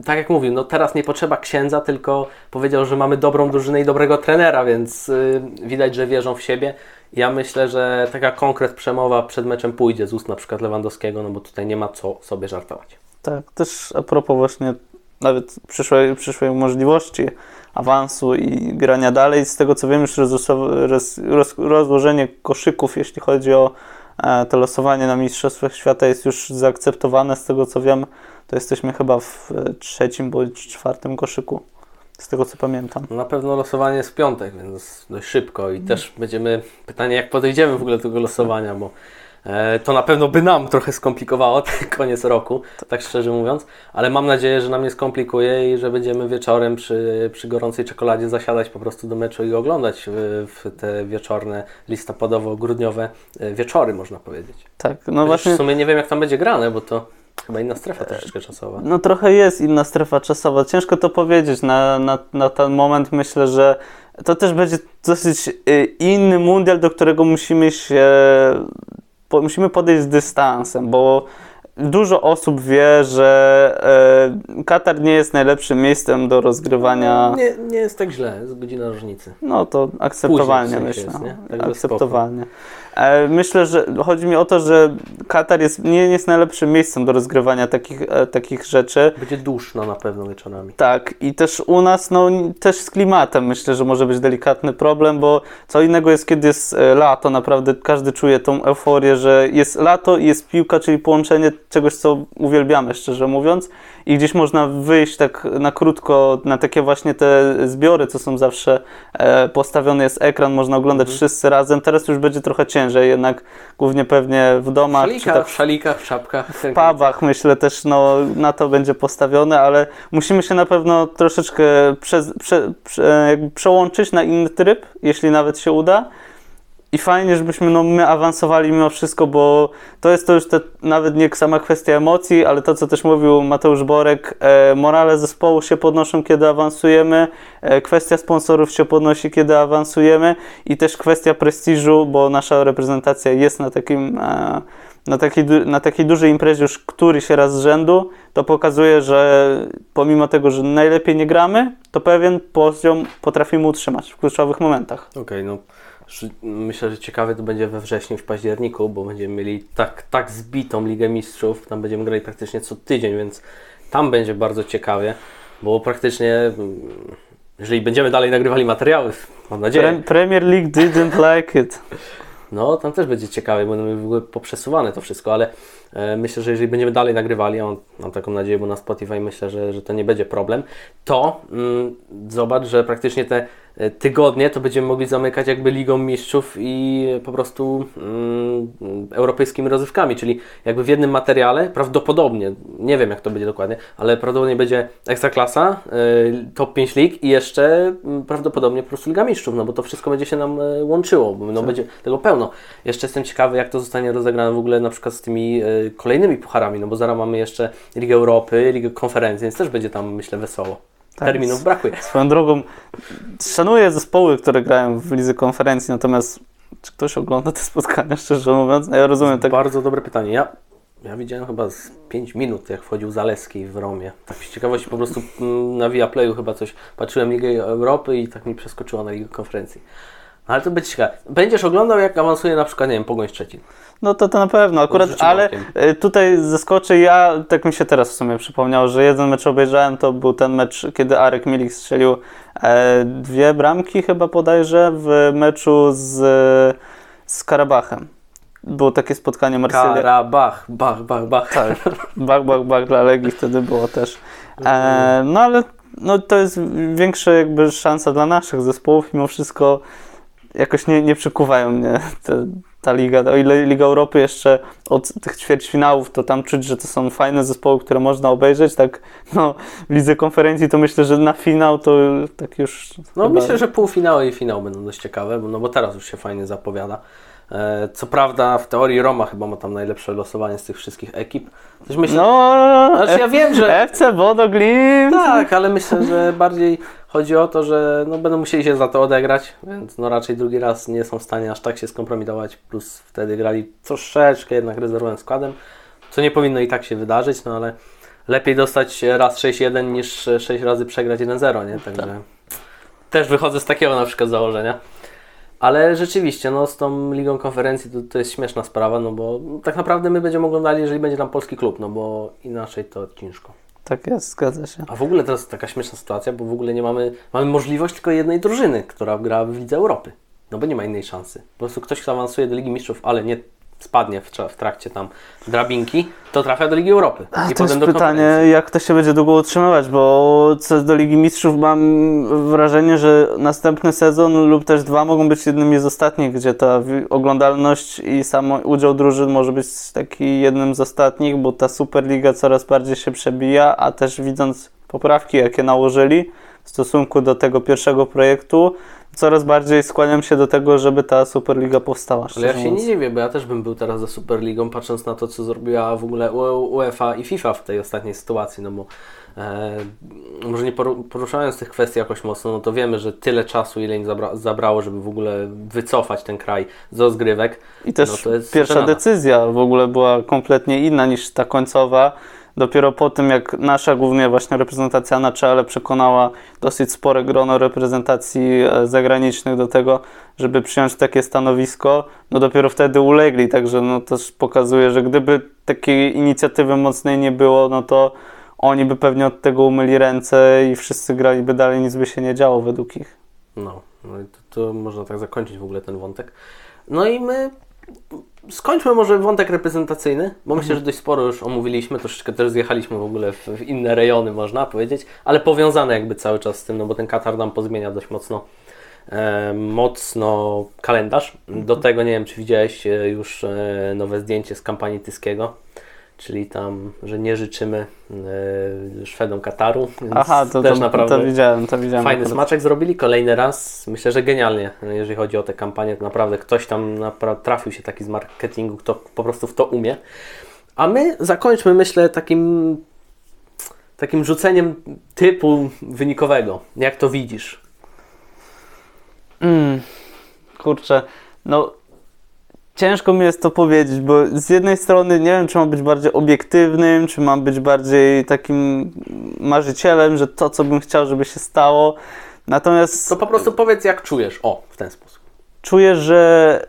tak jak mówił, no teraz nie potrzeba księdza, tylko powiedział, że mamy dobrą drużynę i dobrego trenera, więc widać, że wierzą w siebie Ja myślę, że taka konkret przemowa przed meczem pójdzie z ust na przykład Lewandowskiego, no bo tutaj nie ma co sobie żartować. Tak, też a propos właśnie nawet przyszłej, przyszłej możliwości awansu i grania dalej, z tego co wiem już roz, roz, rozłożenie koszyków, jeśli chodzi o e, to losowanie na Mistrzostwach Świata jest już zaakceptowane, z tego co wiem, to jesteśmy chyba w e, trzecim bądź czwartym koszyku z tego co pamiętam. No na pewno losowanie jest w piątek, więc dość szybko i też będziemy, pytanie jak podejdziemy w ogóle do tego losowania, bo to na pewno by nam trochę skomplikowało ten koniec roku, tak szczerze mówiąc, ale mam nadzieję, że nam nie skomplikuje i że będziemy wieczorem przy, przy gorącej czekoladzie zasiadać po prostu do meczu i oglądać w, te wieczorne, listopadowo-grudniowe e, wieczory, można powiedzieć. Tak, no właśnie. W sumie nie wiem jak tam będzie grane, bo to Chyba inna strefa troszeczkę czasowa. No trochę jest inna strefa czasowa. Ciężko to powiedzieć na, na, na ten moment. Myślę, że to też będzie dosyć y, inny mundial, do którego musimy się musimy podejść z dystansem, bo dużo osób wie, że e, Katar nie jest najlepszym miejscem do rozgrywania. Nie, nie jest tak źle, jest godzina różnicy. No to akceptowalnie myślę. Jest, tak akceptowalnie. E, myślę, że chodzi mi o to, że Katar jest, nie jest najlepszym miejscem do rozgrywania takich, e, takich rzeczy. Będzie duszno na pewno wieczorami. Tak, i też u nas, no też z klimatem myślę, że może być delikatny problem, bo co innego jest, kiedy jest e, lato, naprawdę każdy czuje tą euforię, że jest lato i jest piłka, czyli połączenie czegoś, co uwielbiamy, szczerze mówiąc, i gdzieś można wyjść tak na krótko na takie właśnie te zbiory, co są zawsze postawione, jest ekran, można oglądać mhm. wszyscy razem. Teraz już będzie trochę ciężej ciężej, jednak głównie pewnie w domach. W szalikach, w, szalikach, w czapkach. W pubach myślę też no, na to będzie postawione, ale musimy się na pewno troszeczkę prze, prze, prze, przełączyć na inny tryb, jeśli nawet się uda i fajnie, żebyśmy no, my awansowali mimo wszystko, bo to jest to już te, nawet nie sama kwestia emocji, ale to, co też mówił Mateusz Borek, e, morale zespołu się podnoszą, kiedy awansujemy, e, kwestia sponsorów się podnosi, kiedy awansujemy i też kwestia prestiżu, bo nasza reprezentacja jest na takim... E, na takiej, na takiej dużej imprezie już któryś raz z rzędu, to pokazuje, że pomimo tego, że najlepiej nie gramy, to pewien poziom potrafimy utrzymać w kluczowych momentach. Okej, okay, no Myślę, że ciekawe to będzie we wrześniu, w październiku, bo będziemy mieli tak, tak zbitą Ligę Mistrzów. Tam będziemy grali praktycznie co tydzień, więc tam będzie bardzo ciekawie, bo praktycznie mm, jeżeli będziemy dalej nagrywali materiały, mam nadzieję. Premier League didn't like it. No, tam też będzie ciekawe, bo będą w ogóle poprzesuwane to wszystko, ale e, myślę, że jeżeli będziemy dalej nagrywali, mam, mam taką nadzieję, bo na Spotify myślę, że, że to nie będzie problem, to mm, zobacz, że praktycznie te tygodnie, to będziemy mogli zamykać jakby Ligą Mistrzów i po prostu mm, europejskimi rozrywkami, czyli jakby w jednym materiale prawdopodobnie, nie wiem jak to będzie dokładnie, ale prawdopodobnie będzie Ekstraklasa, y, top 5 lig i jeszcze y, prawdopodobnie po prostu Liga Mistrzów, no bo to wszystko będzie się nam y, łączyło, no, tak. będzie tego pełno. Jeszcze jestem ciekawy jak to zostanie rozegrane w ogóle na przykład z tymi kolejnymi pucharami, no bo zaraz mamy jeszcze Ligę Europy, Ligę Konferencji, więc też będzie tam myślę wesoło. Tak, Terminów brakuje. Swoją drogą, szanuję zespoły, które grają w lidze konferencji, natomiast czy ktoś ogląda te spotkania, szczerze mówiąc? No ja rozumiem. Tak... Bardzo dobre pytanie. Ja, ja widziałem chyba z 5 minut, jak wchodził Zaleski w Romie. Tak z ciekawości po prostu mm, na Viaplayu chyba coś patrzyłem Ligę Europy i tak mi przeskoczyło na Ligę Konferencji. Ale to będzie ciekawe. Będziesz oglądał, jak awansuje na przykład, nie wiem, Pogoń Szczecin. No to to na pewno, akurat, ale okiem. tutaj zaskoczę, ja, tak mi się teraz w sumie przypomniał, że jeden mecz obejrzałem, to był ten mecz, kiedy Arek Milik strzelił e, dwie bramki chyba podajże w meczu z, z Karabachem. Było takie spotkanie Marsylia. Karabach, bach, bach, bach. Tak, bach, bach, bach dla Legii wtedy było też. E, no ale no, to jest większa jakby szansa dla naszych zespołów, mimo wszystko jakoś nie, nie przykuwają mnie te, ta liga. O ile Liga Europy jeszcze od tych ćwierćfinałów, to tam czuć, że to są fajne zespoły, które można obejrzeć, tak no w Lidze Konferencji to myślę, że na finał to tak już... No chyba... myślę, że półfinał i finał będą dość ciekawe, no bo teraz już się fajnie zapowiada. E, co prawda w teorii Roma chyba ma tam najlepsze losowanie z tych wszystkich ekip. Coś myślę, no, znaczy ja wiem, że... FC Bodo Glimt. Tak, ale myślę, że bardziej chodzi o to, że no, będą musieli się za to odegrać, więc no raczej drugi raz nie są w stanie aż tak się skompromitować, plus wtedy grali troszeczkę jednak rezerwowym składem, co nie powinno i tak się wydarzyć, no ale lepiej dostać raz 6-1 niż 6 razy przegrać 1-0, nie? Także tak. też wychodzę z takiego na przykład założenia. Ale rzeczywiście, no z tą Ligą Konferencji to, to jest śmieszna sprawa, no bo tak naprawdę my będziemy oglądali, jeżeli będzie tam polski klub, no bo inaczej to ciężko. Tak jest, zgadza się. A w ogóle to jest taka śmieszna sytuacja, bo w ogóle nie mamy, mamy możliwość tylko jednej drużyny, która gra w Lidze Europy. No bo nie ma innej szansy. Po prostu ktoś, kto awansuje do Ligi Mistrzów, ale nie spadnie w, w trakcie tam drabinki, to trafia do Ligi Europy. A I to jest pytanie, jak to się będzie długo utrzymywać, bo co do Ligi Mistrzów mam wrażenie, że następny sezon lub też dwa mogą być jednymi z ostatnich, gdzie ta oglądalność i sam udział drużyn może być taki jednym z ostatnich, bo ta Superliga coraz bardziej się przebija, a też widząc poprawki, jakie nałożyli w stosunku do tego pierwszego projektu, coraz bardziej skłaniam się do tego, żeby ta Superliga powstała. Ale ja się nie mówiąc. dziwię, bo ja też bym był teraz za Superligą, patrząc na to, co zrobiła w ogóle U- UEFA i FIFA w tej ostatniej sytuacji, no bo e, może nie poru- poruszając tych kwestii jakoś mocno, no to wiemy, że tyle czasu, ile im zabra- zabrało, żeby w ogóle wycofać ten kraj z rozgrywek. I też No to jest pierwsza żenada. decyzja w ogóle była kompletnie inna niż ta końcowa. Dopiero po tym, jak nasza głównie właśnie reprezentacja na czele przekonała dosyć spore grono reprezentacji e, zagranicznych do tego, żeby przyjąć takie stanowisko, no dopiero wtedy ulegli. Także no też pokazuje, że gdyby takiej inicjatywy mocnej nie było, no to oni by pewnie od tego umyli ręce i wszyscy graliby dalej, nic by się nie działo według ich. No, no i to, to można tak zakończyć w ogóle ten wątek. No i my skończmy może wątek reprezentacyjny, bo myślę, że dość sporo już omówiliśmy, troszeczkę też zjechaliśmy w ogóle w, w inne rejony, można powiedzieć, ale powiązane jakby cały czas z tym, no bo ten Katar nam pozmienia dość mocno e, mocno kalendarz. Do tego nie wiem, czy widziałeś e, już e, nowe zdjęcie z kampanii Tyskiego, czyli tam, że nie życzymy e, Szwedom Kataru, Aha, to, też to, naprawdę to widziałem, to widziałem. Fajny akurat. smaczek zrobili, kolejny raz. Myślę, że genialnie, jeżeli chodzi o tę kampanię. To naprawdę ktoś tam napra- trafił się taki z marketingu, kto po prostu w to umie. A my zakończmy, myślę, takim, takim rzuceniem typu wynikowego. Jak to widzisz? Mm, kurczę, no ciężko mi jest to powiedzieć, bo z jednej strony nie wiem, czy mam być bardziej obiektywnym, czy mam być bardziej takim marzycielem, że to, co bym chciał, żeby się stało. Natomiast To po prostu powiedz, jak czujesz. O, w ten sposób. czuję, że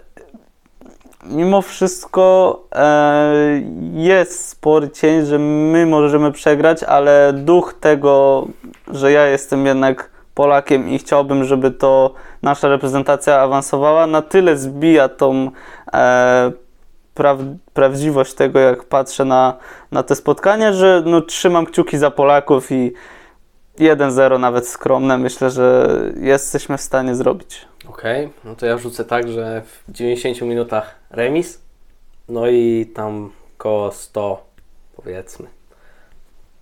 mimo wszystko e, jest spory cień, że my możemy przegrać, ale duch tego, że ja jestem jednak Polakiem i chciałbym, żeby to nasza reprezentacja awansowała, na tyle zbija tą e, praw, prawdziwość tego, jak patrzę na, na te spotkania, że no, trzymam kciuki za Polaków i 1-0 nawet skromne. Myślę, że jesteśmy w stanie zrobić. Okej, no to ja rzucę tak, że w 90 minutach remis, no i tam koło 100, powiedzmy,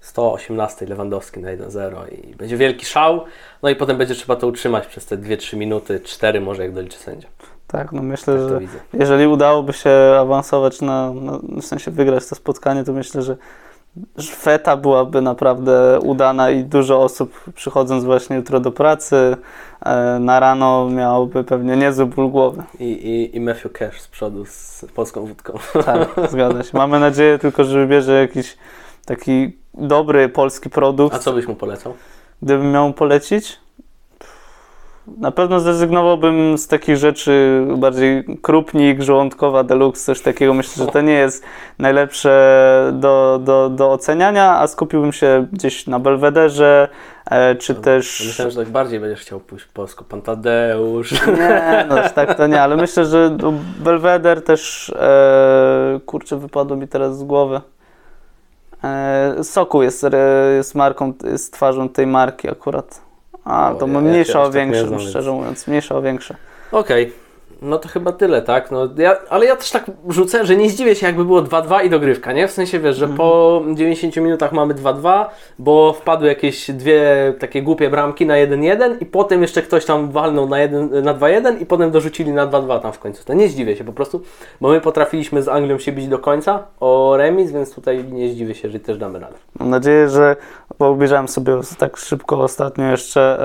118 Lewandowski na 1-0 i będzie wielki szał, no i potem będzie trzeba to utrzymać przez te 2-3 minuty, 4 może jak doliczy sędzia. Tak, no myślę, Tak że widzę. jeżeli udałoby się awansować na, na, w sensie wygrać to spotkanie, to myślę, że że feta byłaby naprawdę udana i dużo osób przychodząc właśnie jutro do pracy e, na rano miałoby pewnie niezły ból głowy. I, i, I Matthew Cash z przodu z polską wódką. Tak, zgadza się. Mamy nadzieję tylko, że wybierze jakiś taki dobry polski produkt. A co byś mu polecał? Gdybym miał polecić, na pewno zrezygnowałbym z takich rzeczy bardziej krupnik, żołądkowa, deluxe, coś takiego. Myślę, że to nie jest najlepsze do, do, do oceniania, a skupiłbym się gdzieś na Belwederze, e, czy też... Myślałem, że tak bardziej będziesz chciał pójść w polsku. Pan Tadeusz. Nie, no tak to nie, ale myślę, że no, Belweder też, e, kurczę, wypadło mi teraz z głowy. E, Soku jest, jest marką, jest twarzą tej marki akurat. A, to ja- ma ja o tak nie większe, znam, szczerze mówiąc, mniejsze o większe. Okej, no to chyba tyle, tak? No, ja, ale ja też tak rzucę, że nie zdziwię się, jakby było 2-2 i dogrywka, nie? W sensie, wiesz, że po 90 minutach mamy 2-2, bo wpadły jakieś dwie takie głupie bramki na 1-1 i potem jeszcze ktoś tam walnął na, 1, na 2-1 i potem dorzucili na 2-2 tam w końcu. To nie zdziwię się po prostu, bo my potrafiliśmy z Anglią się bić do końca o remis, więc tutaj nie zdziwię się, że też damy radę. Mam nadzieję, że, bo obejrzałem sobie tak szybko ostatnio jeszcze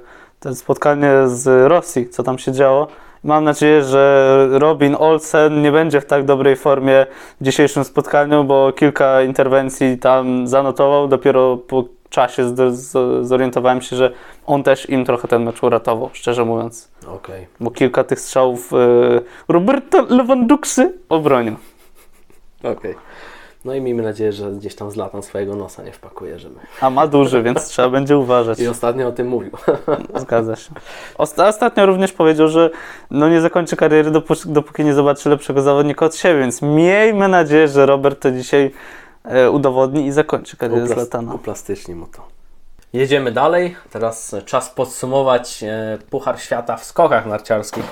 e, to spotkanie z Rosji, co tam się działo. Mam nadzieję, że Robin Olsen nie będzie w tak dobrej formie w dzisiejszym spotkaniu, bo kilka interwencji tam zanotował. Dopiero po czasie zorientowałem się, że on też im trochę ten mecz uratował, szczerze mówiąc. Okay. Bo kilka tych strzałów e, Roberta Lewanduksy obronił. Okej. Okay. No i miejmy nadzieję, że gdzieś tam z lata swojego nosa nie wpakuje, żeby... A ma duży, więc trzeba będzie uważać. I ostatnio o tym mówił. Zgadza się. Ostatnio również powiedział, że no nie zakończy kariery, dopóki nie zobaczy lepszego zawodnika od siebie, więc miejmy nadzieję, że Robert to dzisiaj e, udowodni i zakończy karierę Uplas- z Latana. Mu to. Jedziemy dalej. Teraz czas podsumować e, Puchar Świata w skokach narciarskich.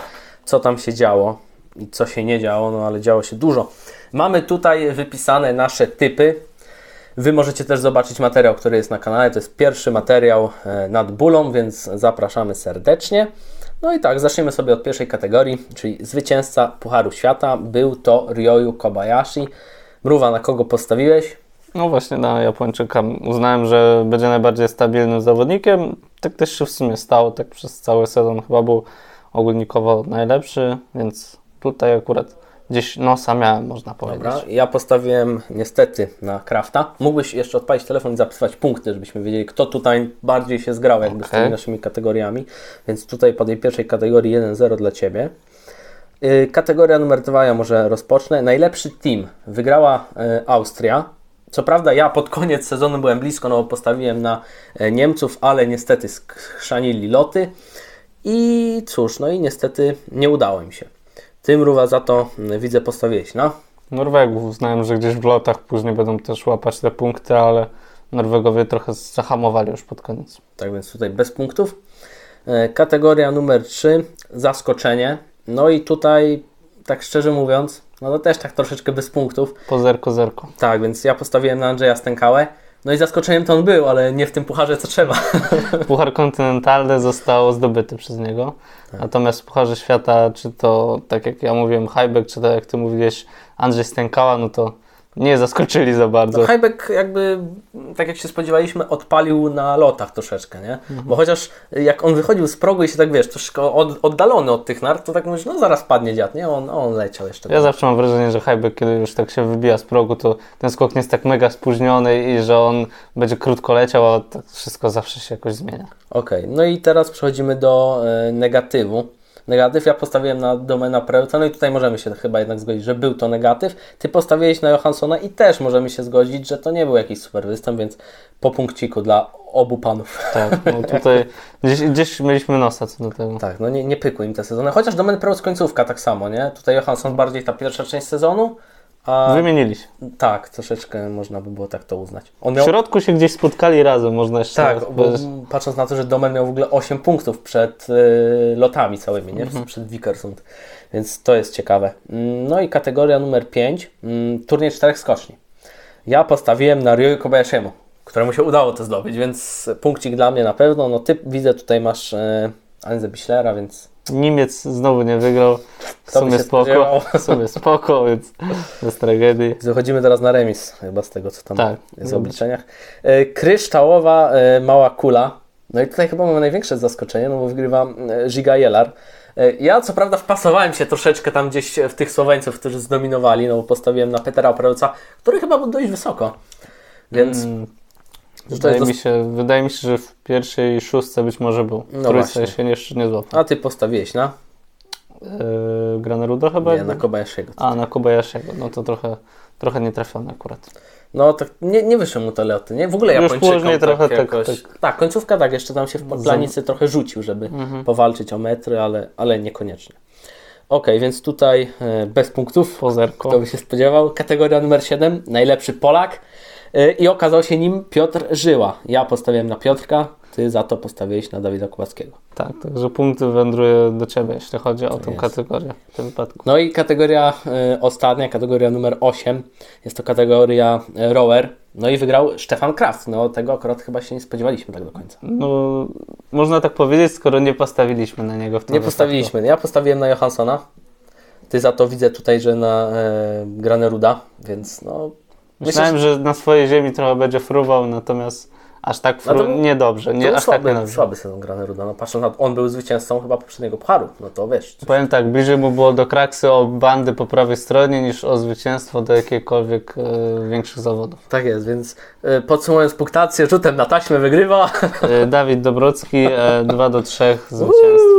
Co tam się działo i co się nie działo, no ale działo się dużo. Mamy tutaj wypisane nasze typy. Wy możecie też zobaczyć materiał, który jest na kanale. To jest pierwszy materiał e, nad bólą, więc zapraszamy serdecznie. No i tak, zaczniemy sobie od pierwszej kategorii, czyli zwycięzca Pucharu Świata. Był to Ryoyu Kobayashi. Mruwa, na kogo postawiłeś? No właśnie na Japończyka. Uznałem, że będzie najbardziej stabilnym zawodnikiem. Tak też się w sumie stało. Tak przez cały sezon chyba był ogólnikowo najlepszy, więc tutaj akurat gdzieś nosa miałem, można powiedzieć. Dobra, ja postawiłem niestety na Krafta. Mógłbyś jeszcze odpalić telefon i zapisywać punkty, żebyśmy wiedzieli, kto tutaj bardziej się zgrał jakby okay. z tymi naszymi kategoriami. Więc tutaj po tej pierwszej kategorii 1-0 dla Ciebie. Yy, kategoria numer 2 ja może rozpocznę. Najlepszy team wygrała yy, Austria. Co prawda ja pod koniec sezonu byłem blisko, no bo postawiłem na yy, Niemców, ale niestety skrzanili loty. I cóż, no i niestety nie udało im się. Ty Mruwa za to mm, widzę postawiłeś na? Norwegów. Uznałem, że gdzieś w lotach później będą też łapać te punkty, ale Norwegowie trochę zahamowali już pod koniec. Tak więc tutaj bez punktów. E, kategoria numer 3, zaskoczenie. No i tutaj, tak szczerze mówiąc, no to też tak troszeczkę bez punktów. Po zerko, zerko. Tak, więc ja postawiłem na Andrzeja Stękałę. No i zaskoczeniem to on był, ale nie w tym pucharze co trzeba. Puchar kontynentalny został zdobyty przez niego. Tak. Natomiast w Pucharze Świata, czy to tak jak ja mówiłem, Highback, czy tak jak ty mówiłeś, Andrzej Stękała, no to nie zaskoczyli za bardzo. No, Highback jakby, tak jak się spodziewaliśmy, odpalił na lotach troszeczkę, nie? Mhm. Bo chociaż jak on wychodził z progu i się tak, wiesz, troszkę od, oddalony od tych nart, to tak mówisz, no zaraz padnie dziad, nie? On, on leciał jeszcze. Ja zawsze mam wrażenie, że Highback, kiedy już tak się wybija z progu, to ten skok nie jest tak mega spóźniony i że on będzie krótko leciał, a tak wszystko zawsze się jakoś zmienia. Okej, okay. no i teraz przechodzimy do e, negatywu negatyw. Ja postawiłem na domena Preuta, no i tutaj możemy się chyba jednak zgodzić, że był to negatyw. Ty postawiłeś na Johanssona i też możemy się zgodzić, że to nie był jakiś super występ, więc po punkciku dla obu panów. Tak, no tutaj gdzieś, gdzieś mieliśmy nosa co do tego. Tak, no nie, nie pykły im te sezony, chociaż domen Preut końcówka tak samo, nie? Tutaj Johansson bardziej ta pierwsza część sezonu, a, Wymienili się. Tak, troszeczkę można by było tak to uznać. Miał... W środku się gdzieś spotkali razem, można jeszcze... Tak, bo patrząc na to, że Domen miał w ogóle 8 punktów przed y, lotami całymi, nie? Mhm. Przed Wikersund. Więc to jest ciekawe. Mm, no i kategoria numer 5, mm, turniej czterech skoczni. Ja postawiłem na Ryoyu Kobayashiemu, któremu się udało to zdobyć, więc punkcik dla mnie na pewno. No ty widzę tutaj masz y, Anze Biślera, więc Niemiec znowu nie wygrał. W sumie spoko, w sumie spoko, więc bez tragedii. Zachodzimy teraz na remis, chyba z tego, co tam tak. jest w obliczeniach. E, kryształowa e, mała kula. No i tutaj chyba mamy największe zaskoczenie, no bo wygrywa e, Giga Jelar. Ja co prawda wpasowałem się troszeczkę tam gdzieś w tych Słoweńców, którzy zdominowali, no bo postawiłem na Petera Operowca, który chyba był dość wysoko. Więc mm. Wydaje, mi się, wydaje mi się, że w pierwszej szóstce być może był. No Trójce się jeszcze nie złapał. A ty postawiłeś na? Yy, Graneruda chyba? Nie, na Kobayashiego. A, na Kobayashiego. No to trochę, trochę nietrafiony akurat. No tak nie, nie wyszły mu te loty, nie? W ogóle Japończykom tak trochę tak, jakoś... tak, tak, końcówka tak, jeszcze tam się w planicy trochę rzucił, żeby mhm. powalczyć o metry, ale, ale niekoniecznie. Ok, więc tutaj e, bez punktów. Pozerko. Kto by się spodziewał. Kategoria numer 7, najlepszy Polak. Y, i okazał się nim Piotr Żyła. Ja postawiłem na Piotrka, ty za to postawiłeś na Dawida Kubackiego. Tak, także punkty wędruje do Ciebie, jeśli chodzi o tę jest. kategorię w tym wypadku. No i kategoria y, ostatnia, kategoria numer 8, jest to kategoria y, rower. No i wygrał Stefan Kraft. No tego akurat chyba się nie spodziewaliśmy tak do końca. No, można tak powiedzieć, skoro nie postawiliśmy na niego w tym Nie postawiliśmy. Ja postawiłem na Johanssona. Ty za to widzę tutaj, że na e, Graneruda, więc no Myślałem, że na swojej ziemi trochę będzie fruwał, natomiast aż tak fru... no niedobrze. Nie, to aż słaby, tak niedobrze. słaby sezon Graneruda. No patrząc na to, on był zwycięzcą chyba poprzedniego pucharu, no to wiesz. Coś... Powiem tak, bliżej mu było do kraksy o bandy po prawej stronie niż o zwycięstwo do jakichkolwiek e, większych zawodów. Tak jest, więc e, podsumowując punktację, rzutem na taśmę wygrywa. E, Dawid Dobrocki, e, 2 do 3 zwycięstwo.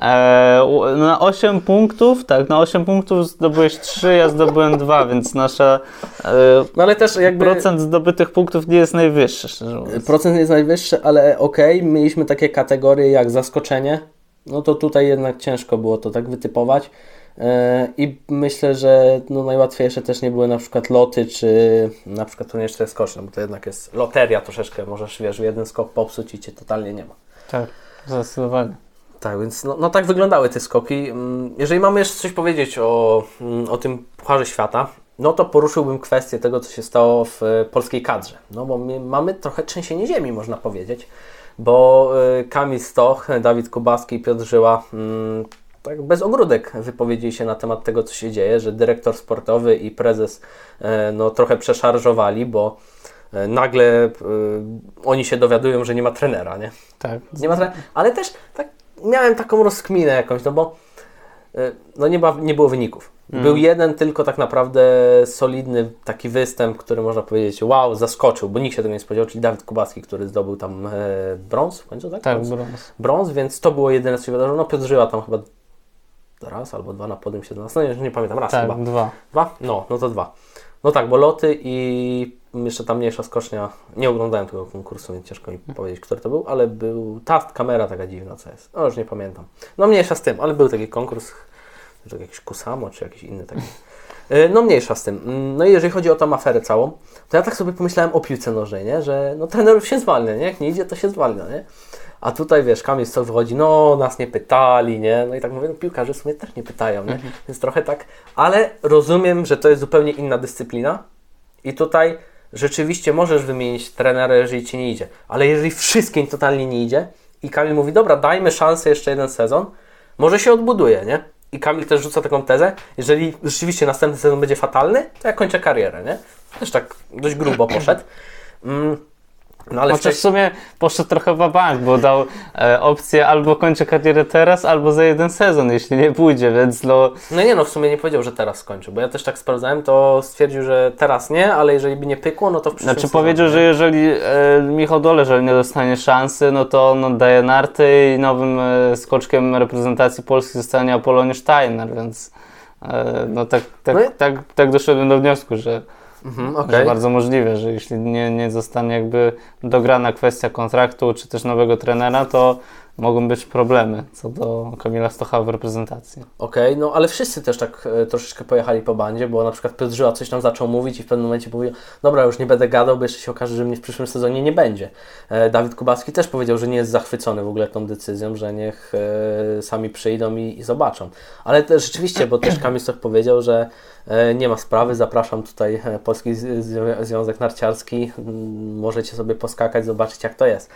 E, na 8 punktów, tak, na 8 punktów zdobyłeś 3, ja zdobyłem 2, więc nasza e, No ale też jakby... procent zdobytych punktów nie jest najwyższy, szczerze mówiąc. Procent jest najwyższy, ale okej, mieliśmy takie kategorie jak zaskoczenie, no to tutaj jednak ciężko było to tak wytypować. E, I myślę, że no najłatwiejsze też nie były na przykład loty, czy na przykład turniej 4 skoczne, bo to jednak jest loteria troszeczkę, możesz wiesz, jeden skok popsuć i Cię totalnie nie ma. Tak, zdecydowanie. Tak, więc no, no tak wyglądały te skoki. Mm, Jeżeli mamy jeszcze coś powiedzieć o, mm, o tym Pucharze Świata, no to poruszyłbym kwestię tego, co się stało w e, polskiej kadrze. No bo my mamy trochę trzęsienie ziemi, można powiedzieć, bo e, Kamil Stoch, Dawid Kubaski i Piotr Żyła mm, tak bez ogródek wypowiedzieli się na temat tego, co się dzieje, że dyrektor sportowy i prezes e, no, trochę przeszarżowali, bo nagle e, oni się dowiadują, że nie ma trenera, nie? Tak. Nie ma tre- ale też tak miałem taką rozkminę jakąś, no bo y, no nie, ma, nie było wyników. Był jeden tylko tak naprawdę solidny taki występ, który można powiedzieć, wow, zaskoczył, bo nikt się tego nie spodziewał, czyli Dawid Kubacki, który zdobył tam e, brąz w końcu, tak? Tak, Brąz. brąz. więc to było jedyne, co się wydarzyło. No Piotr Żyła tam chyba raz albo dwa na podium 17, no nie, nie pamiętam, raz Tak, chyba. dwa. Dwa? No, no to dwa. No tak, bo loty i jeszcze ta mniejsza skocznia, nie oglądałem tego konkursu, więc ciężko mi powiedzieć, który to był, ale był ta kamera taka dziwna, co jest. No już nie pamiętam. No mniejsza z tym, ale był taki konkurs, że jakiś Kusamo, czy jakiś inny taki. Y, No mniejsza z tym. Mm, No i jeżeli chodzi o tą aferę całą, to ja tak sobie pomyślałem o piłce nożnej, nie? że no trenerów się zwalnia, nie? jak nie idzie, to się zwalnia, nie? A tutaj wiesz, Kamil Stok wychodzi, no nas nie pytali, nie? No i tak mówię, no piłkarze w sumie też nie pytają, nie? Więc trochę tak, ale rozumiem, że to jest zupełnie inna dyscyplina i tutaj rzeczywiście możesz wymienić trenera, jeżeli Ci nie idzie, ale jeżeli wszystkim totalnie nie idzie i Kamil mówi, dobra, dajmy szansę jeszcze jeden sezon, może się odbuduje, nie? I Kamil też rzuca taką tezę, jeżeli rzeczywiście następny sezon będzie fatalny, to ja kończę karierę, nie? Też tak dość grubo poszedł. Mm, no ale Chociaż w sumie poszedł trochę w bank, bo dał e, opcję albo kończę karierę teraz, albo za jeden sezon, jeśli nie pójdzie, więc no No nie no, w sumie nie powiedział, że teraz skończy, bo ja też tak sprawdzałem, to stwierdził, że teraz nie, ale jeżeli by nie pykło, no to w przyszłym Znaczy sezonie, powiedział, że jeżeli e, Michał Doleżel nie dostanie szansy, no to on oddaje narty i nowym e, skoczkiem reprezentacji Polski zostanie Apoloniusz Steiner, więc e, no tak, tak, No i- tak, tak doszedłem do wniosku, że, Mhm, że okej. bardzo możliwe, że jeśli nie, nie zostanie jakby dograna kwestia kontraktu czy też nowego trenera, to mogą być problemy co do Kamila Stocha w reprezentacji. Okej, no ale wszyscy też tak e, troszeczkę pojechali po bandzie, bo na przykład Piotr coś tam zaczął mówić i w pewnym momencie powiedział, dobra, już nie będę gadał, bo jeszcze się okaże, że mnie w przyszłym sezonie nie będzie. E, Dawid Kubacki też powiedział, że nie jest zachwycony w ogóle tą decyzją, że niech e, sami przyjdą i, i zobaczą. Ale też rzeczywiście, bo też Kamil Stoch powiedział, że e, nie ma sprawy, zapraszam tutaj e, Polski Związek Narciarski, możecie sobie poskakać, zobaczyć jak to jest.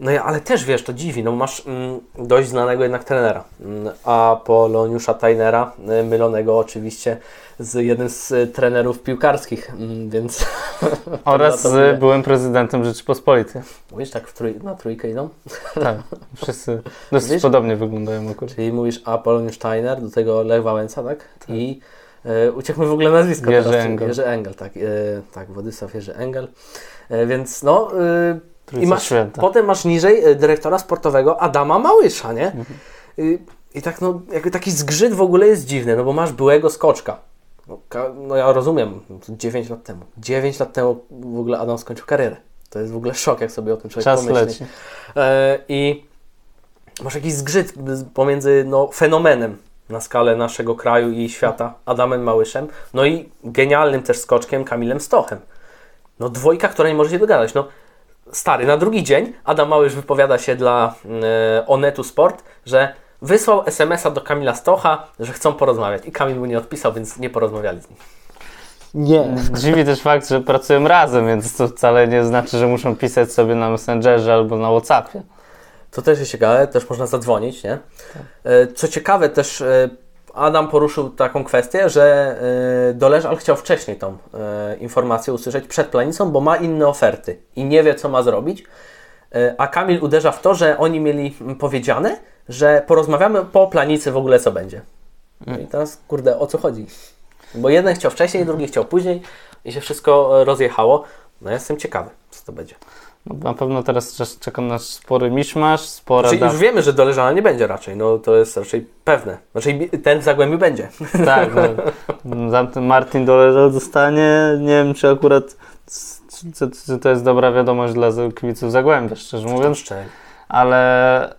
No ja, ale też wiesz, to dziwi, no masz mm, dość znanego jednak trenera, mm, Apoloniusza Tainera, y, mylonego oczywiście z jednym z y, trenerów piłkarskich, mm, więc... Oraz z byłym prezydentem Rzeczypospolitej. Mówisz tak trój, na trójkę idą? Tak, wszyscy dosyć Wiesz? podobnie wyglądają akurat. Czyli mówisz Apoloniusz Tainer, do tego Lech Wałęsa, tak? I y, uciekł mi w ogóle nazwisko Jerzy teraz. Engel. Jerzy Engel, tak. Y, tak, Władysław Jerzy Engel. Y, więc no... Y, I Trójca masz, Święta. potem masz niżej y, dyrektora sportowego Adama Małysza, nie? Mhm. Y, I tak no, jakby taki zgrzyt w ogóle jest dziwny, no bo masz byłego skoczka. No, no ja rozumiem, to 9 lat temu. 9 lat temu w ogóle Adam skończył karierę. To jest w ogóle szok, jak sobie o tym człowiek Czas pomyśli. leci. E, I masz jakiś zgrzyt pomiędzy no, fenomenem na skalę naszego kraju i świata, Adamem Małyszem, no i genialnym też skoczkiem Kamilem Stochem. No dwójka, która nie może się dogadać. No stary, na drugi dzień Adam Małysz wypowiada się dla e, Onetu Sport, że wysłał SMS-a do Kamila Stocha, że chcą porozmawiać i Kamil mu nie odpisał, więc nie porozmawiali z nim. Nie. Dziwi też fakt, że pracują razem, więc to wcale nie znaczy, że muszą pisać sobie na Messengerze albo na Whatsappie. To też jest ciekawe, też można zadzwonić, nie? E, Co ciekawe też, e, Adam poruszył taką kwestię, że y, Doleżal chciał wcześniej tą y, informację usłyszeć przed planicą, bo ma inne oferty i nie wie, co ma zrobić. Y, a Kamil uderza w to, że oni mieli powiedziane, że porozmawiamy po planicy w ogóle, co będzie. No i teraz, kurde, o co chodzi? Bo jeden chciał wcześniej, drugi chciał później i się wszystko rozjechało. No ja jestem ciekawy, co to będzie. Na pewno teraz czeka nas spory miszmasz, spora... Czyli już wiemy, że Doleżana nie będzie raczej, no to jest raczej pewne. Znaczy ten w Zagłębiu będzie. Tak, no, Martin Doleżal zostanie, nie wiem czy akurat czy, czy, to jest dobra wiadomość dla kibiców Zagłębia, szczerze mówiąc. Ale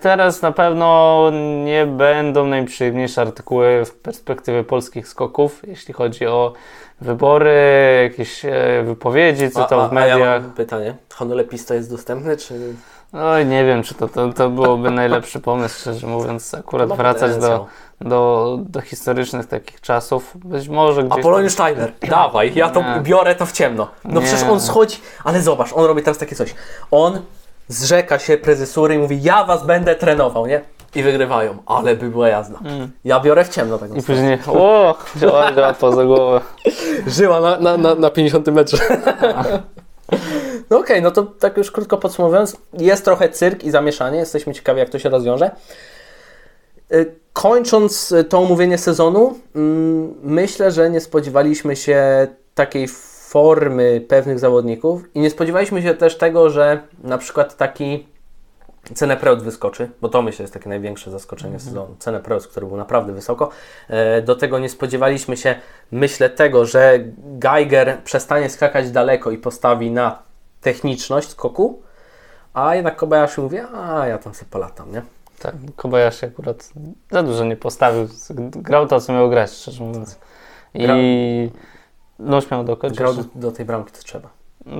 teraz na pewno nie będą najprzyjemniejsze artykuły w perspektywie polskich skoków, jeśli chodzi o wybory, jakieś e, wypowiedzi, co to w mediach. A ja mam pytanie, Honolepista jest dostępny, czy... Oj, nie wiem, czy to, to, to byłoby najlepszy pomysł, szczerze mówiąc, akurat wracać do, do, do historycznych takich czasów. Być może gdzieś... Apoloniusz tam... Steiner, dawaj, ja to nie. biorę to w ciemno. No nie. przecież on schodzi, ale zobacz, on robi teraz takie coś. On zrzeka się prezesury i mówi, ja was będę trenował, nie? I wygrywają, ale by była jazda. Mm. Ja biorę w ciemno tego. I później, o, działa, działa poza głowę. Żyła na, na, na, na 50 metrze. No okej, okay, no to tak już krótko podsumowując, jest trochę cyrk i zamieszanie, jesteśmy ciekawi jak to się rozwiąże. Y, kończąc to omówienie sezonu, mm, myślę, że nie spodziewaliśmy się takiej formy pewnych zawodników i nie spodziewaliśmy się też tego, że na przykład taki cenę Preut wyskoczy, bo to myślę jest takie największe zaskoczenie mhm. sezonu. Cenę Preut, który był naprawdę wysoko. E, do tego nie spodziewaliśmy się, myślę, tego, że Geiger przestanie skakać daleko i postawi na techniczność skoku, a jednak Kobayashi mówi, a ja tam sobie polatam, nie? Tak, Kobayashi akurat za dużo nie postawił. Grał to, co miał grać, szczerze mówiąc. I no śmiał dokończyć. Grał do, do tej bramki, to trzeba.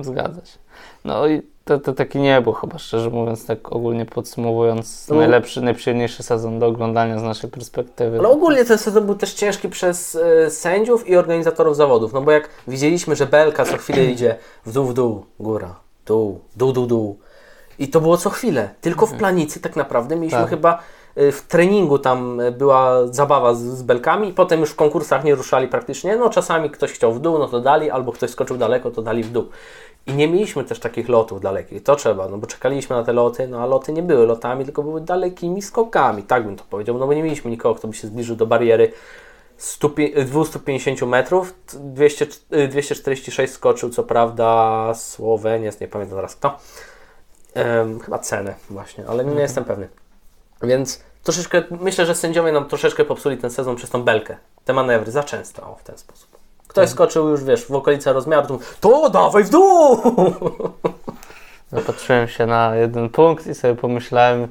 Zgadza się. No i to, to taki nie był chyba, szczerze mówiąc, tak ogólnie podsumowując, no. najlepszy, najprzyjemniejszy sezon do oglądania z naszej perspektywy. Ale ogólnie ten sezon był też ciężki przez y, sędziów i organizatorów zawodów, no bo jak widzieliśmy, że Belka co chwilę idzie w dół, w dół, góra, dół, dół, dół, dół. I to było co chwilę. Tylko w mhm. planicy tak naprawdę mieliśmy tak. chyba w treningu tam była zabawa z, z belkami, potem już w konkursach nie ruszali praktycznie. No czasami ktoś chciał w dół, no to dali, albo ktoś skoczył daleko, to dali w dół. I nie mieliśmy też takich lotów dalekich. To trzeba, no bo czekaliśmy na te loty, no a loty nie były lotami, tylko były dalekimi skokami, tak bym to powiedział, no bo nie mieliśmy nikogo, kto by się zbliżył do bariery 250 metrów, 200, 246 skoczył, co prawda Słoweniec, nie pamiętam teraz kto. Um, chyba cenę właśnie, ale nie mhm. jestem pewny. Więc troszeczkę, myślę, że sędziowie nam troszeczkę popsuli ten sezon przez tą belkę. Te manewry za często, o, w ten sposób. Ktoś mhm. skoczył już, wiesz, w okolice rozmiaru, to, to dawaj w dół! Zapatrzyłem się na jeden punkt i sobie pomyślałem,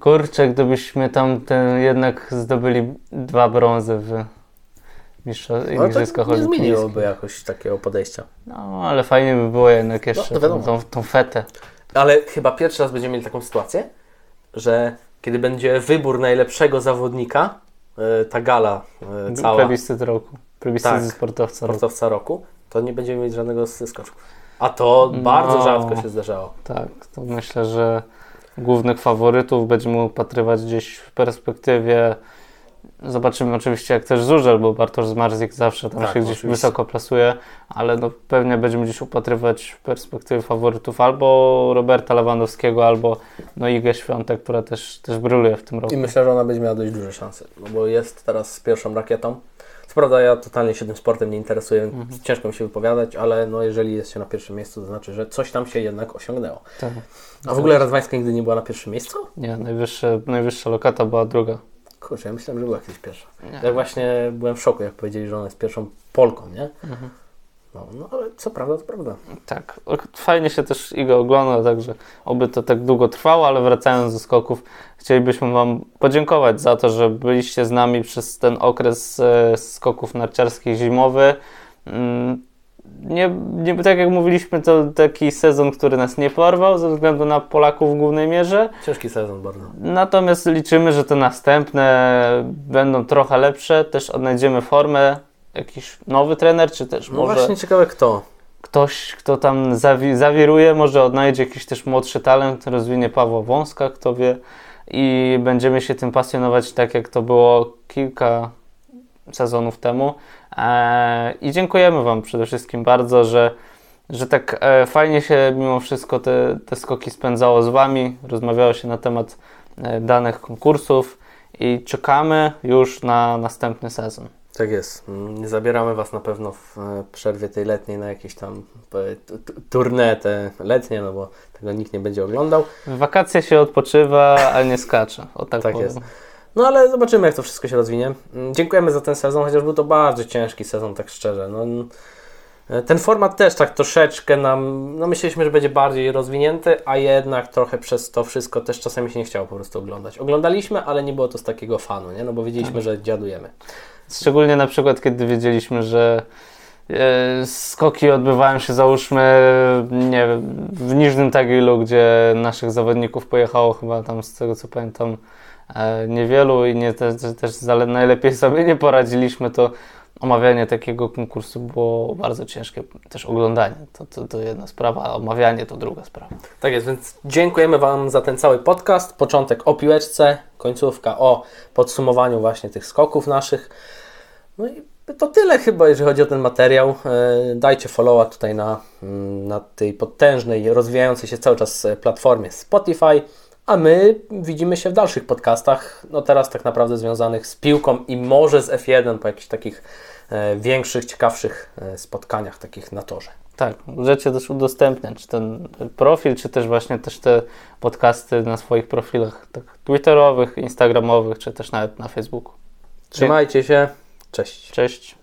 kurczę, gdybyśmy tam ten, jednak zdobyli dwa brązy w Igrzyskach no, Nie zmieniłoby jakoś takiego podejścia. No, ale fajnie by było jednak no, jeszcze no, tą, tą fetę. Ale chyba pierwszy raz będziemy mieli taką sytuację, że kiedy będzie wybór najlepszego zawodnika, e, ta gala e, cała. Plebiscyt roku. Plebiscyt tak, sportowca, sportowca roku. roku. to nie będziemy mieć żadnego skoczku. A to no, bardzo rzadko się zdarzało. Tak, to myślę, że głównych faworytów będziemy upatrywać gdzieś w perspektywie Zobaczymy oczywiście jak też Żużel, bo Bartosz Zmarzik zawsze tam tak, się gdzieś oczywiście. wysoko plasuje, ale no pewnie będziemy gdzieś upatrywać perspektywy faworytów albo Roberta Lewandowskiego, albo no Igę Świątek, która też, też bryluje w tym roku. I myślę, że ona będzie miała dość duże szanse, no bo jest teraz z pierwszą rakietą. Co prawda ja totalnie się tym sportem nie interesuję, mhm. ciężko mi się wypowiadać, ale no jeżeli jest się na pierwszym miejscu, to znaczy, że coś tam się jednak osiągnęło. Tak. A w ogóle Radwańska nigdy nie była na pierwszym miejscu? Nie, najwyższe, najwyższa lokata była druga. Kurczę, ja myślałem, że była kiedyś pierwsza. Nie. Ja właśnie byłem w szoku, jak powiedzieli, że ona jest pierwszą Polką, nie? Mhm. No, no, ale co prawda, to prawda. Tak, fajnie się też Igo ogląda, także oby to tak długo trwało, ale wracając do skoków, chcielibyśmy Wam podziękować za to, że byliście z nami przez ten okres e, skoków narciarskich zimowy. Nie, nie, tak jak mówiliśmy, to taki sezon, który nas nie porwał ze względu na Polaków w głównej mierze. Ciężki sezon bardzo. Natomiast liczymy, że te następne będą trochę lepsze. Też odnajdziemy formę. Jakiś nowy trener, czy też no może... właśnie ciekawe kto. Ktoś, kto tam zawi zawiruje, może odnajdzie jakiś też młodszy talent, rozwinie Pawła Wąska, kto wie. i będziemy się tym pasjonować tak jak to było kilka sezonów temu. E, I dziękujemy Wam przede wszystkim bardzo, że, że tak e, fajnie się mimo wszystko te, te skoki spędzało z Wami, rozmawiało się na temat e, danych konkursów i czekamy już na następny sezon. Tak jest. Nie zabieramy Was na pewno w przerwie tej letniej na jakieś tam tournée te letnie, no bo tego nikt nie będzie oglądał. W wakacje się odpoczywa, a nie skacze. O tak, tak jest. No ale zobaczymy, jak to wszystko się rozwinie. Mm, dziękujemy za ten sezon, chociaż był to bardzo ciężki sezon, tak szczerze. No, e, ten format też tak troszeczkę nam, no myśleliśmy, że będzie bardziej rozwinięty, a jednak trochę przez to wszystko też czasami się nie chciało po prostu oglądać. Oglądaliśmy, ale nie było to z takiego fanu, nie? No bo wiedzieliśmy, tak. że dziadujemy. Szczególnie na przykład, kiedy wiedzieliśmy, że e, skoki odbywają się załóżmy nie w Niżnym Tagilu, gdzie naszych zawodników pojechało chyba tam z tego co pamiętam niewielu i nie, też, też najlepiej sobie nie poradziliśmy, to omawianie takiego konkursu było bardzo ciężkie. Też oglądanie to, to, to jedna sprawa, a omawianie to druga sprawa. Tak jest, więc dziękujemy Wam za ten cały podcast. Początek o piłeczce, końcówka o podsumowaniu właśnie tych skoków naszych. No i to tyle chyba, jeżeli chodzi o ten materiał. E, dajcie followa tutaj na, mm, na tej potężnej, rozwijającej się cały czas e, platformie Spotify, a my widzimy się w dalszych podcastach, no teraz tak naprawdę związanych z piłką i może z F1 po jakichś takich e, większych, ciekawszych spotkaniach takich na torze. Tak, możecie też udostępniać ten profil, czy też właśnie też te podcasty na swoich profilach tak twitterowych, instagramowych, czy też nawet na Facebooku. Trzymajcie się. Cześć. Cześć.